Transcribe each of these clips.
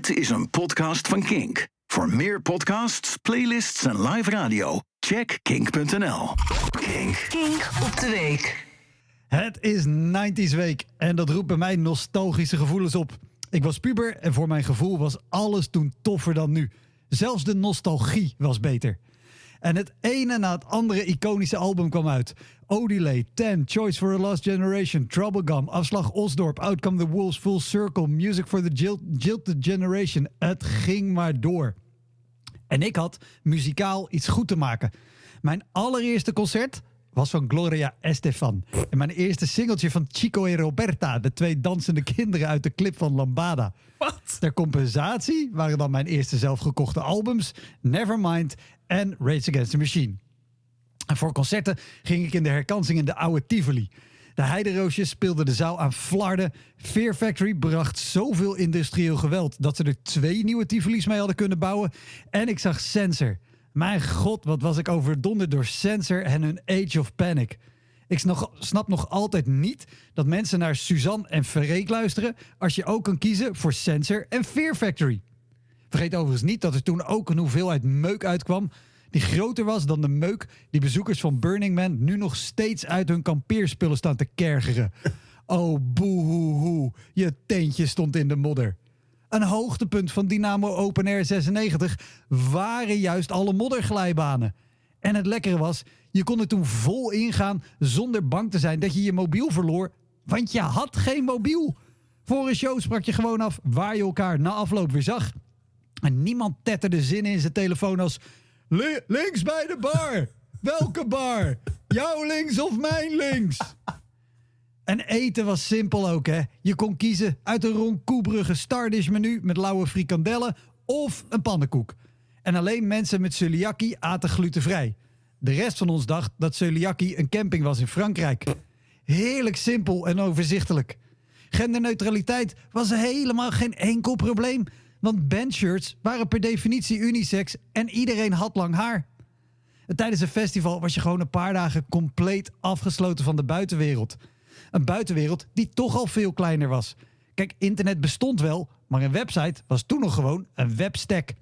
Dit is een podcast van Kink. Voor meer podcasts, playlists en live radio, check kink.nl. Kink. Kink op de week. Het is 90s week en dat roept bij mij nostalgische gevoelens op. Ik was puber en voor mijn gevoel was alles toen toffer dan nu. Zelfs de nostalgie was beter. En het ene na het andere iconische album kwam uit. Odile, Ten, Choice for a Lost Generation, Troublegum, Afslag Osdorp, Outcome the Wolves, Full Circle, Music for the Jilt, Jilted Generation. Het ging maar door. En ik had muzikaal iets goed te maken. Mijn allereerste concert was van Gloria Estefan. En mijn eerste singeltje van Chico en Roberta, de twee dansende kinderen uit de clip van Lambada. Wat? Ter compensatie waren dan mijn eerste zelfgekochte albums Nevermind en Rage Against the Machine. En voor concerten ging ik in de herkansing in de oude Tivoli. De Heideroosjes speelden de zaal aan flarden. Fear Factory bracht zoveel industrieel geweld dat ze er twee nieuwe Tivoli's mee hadden kunnen bouwen. En ik zag Sensor. Mijn god, wat was ik overdonderd door Sensor en hun Age of Panic. Ik snap, snap nog altijd niet dat mensen naar Suzanne en Verreek luisteren als je ook kan kiezen voor Sensor en Fear Factory. Vergeet overigens niet dat er toen ook een hoeveelheid meuk uitkwam die groter was dan de meuk die bezoekers van Burning Man nu nog steeds uit hun kampeerspullen staan te kergeren. Oh, boehoehoe, je tentje stond in de modder. Een hoogtepunt van Dynamo Open Air 96 waren juist alle modderglijbanen. En het lekkere was, je kon er toen vol ingaan zonder bang te zijn dat je je mobiel verloor, want je had geen mobiel. Voor een show sprak je gewoon af waar je elkaar na afloop weer zag. En niemand tetterde zinnen in zijn telefoon als... "Li- links bij de bar! Welke bar? Jouw links of mijn links? En eten was simpel ook, hè. Je kon kiezen uit een Ron Koebrugge Stardish menu met lauwe frikandellen of een pannenkoek. En alleen mensen met celiakie aten glutenvrij. De rest van ons dacht dat celiakie een camping was in Frankrijk. Heerlijk simpel en overzichtelijk. Genderneutraliteit was helemaal geen enkel probleem. Want bandshirts waren per definitie unisex en iedereen had lang haar. En tijdens een festival was je gewoon een paar dagen compleet afgesloten van de buitenwereld. Een buitenwereld die toch al veel kleiner was. Kijk, internet bestond wel, maar een website was toen nog gewoon een webstack.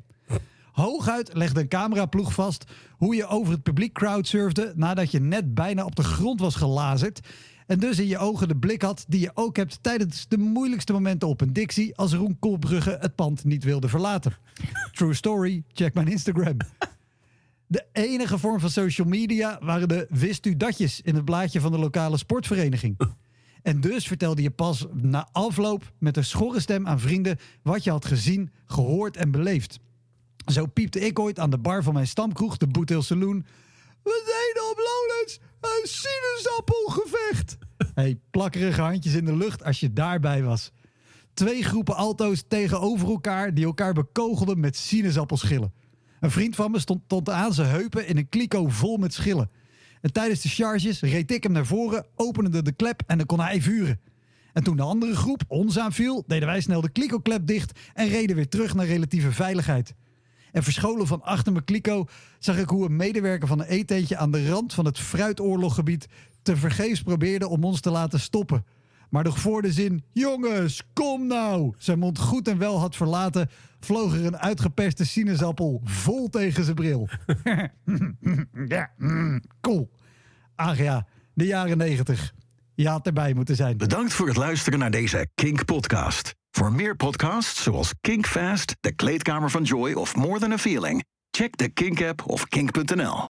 Hooguit legde een cameraploeg vast hoe je over het publiek crowdsurfde nadat je net bijna op de grond was gelazerd. En dus in je ogen de blik had die je ook hebt tijdens de moeilijkste momenten op een Dixie als Roen Kolbrugge het pand niet wilde verlaten. True story, check mijn Instagram. De enige vorm van social media waren de wist u datjes in het blaadje van de lokale sportvereniging. En dus vertelde je pas na afloop met een schorre stem aan vrienden wat je had gezien, gehoord en beleefd. Zo piepte ik ooit aan de bar van mijn stamkroeg, de Boot Hill Saloon. We deden op Lowlands een sinaasappelgevecht. hey, plakkerige handjes in de lucht als je daarbij was. Twee groepen alto's tegenover elkaar die elkaar bekogelden met sinaasappelschillen. Een vriend van me stond, stond aan zijn heupen in een kliko vol met schillen. En tijdens de charges reed ik hem naar voren, opende de klep en dan kon hij vuren. En toen de andere groep ons aanviel, deden wij snel de kliko-klep dicht en reden weer terug naar relatieve veiligheid. En verscholen van achter mijn kliko zag ik hoe een medewerker van een eetentje aan de rand van het fruitoorloggebied tevergeefs probeerde om ons te laten stoppen. Maar nog voor de zin, jongens, kom nou, zijn mond goed en wel had verlaten, vloog er een uitgeperste sinaasappel vol tegen zijn bril. ja, mm, cool. Ach ja, de jaren negentig. Je had erbij moeten zijn. Bedankt voor het luisteren naar deze Kink-podcast. Voor meer podcasts zoals Kink Fast, De Kleedkamer van Joy of More Than a Feeling, check de Kink-app of kink.nl.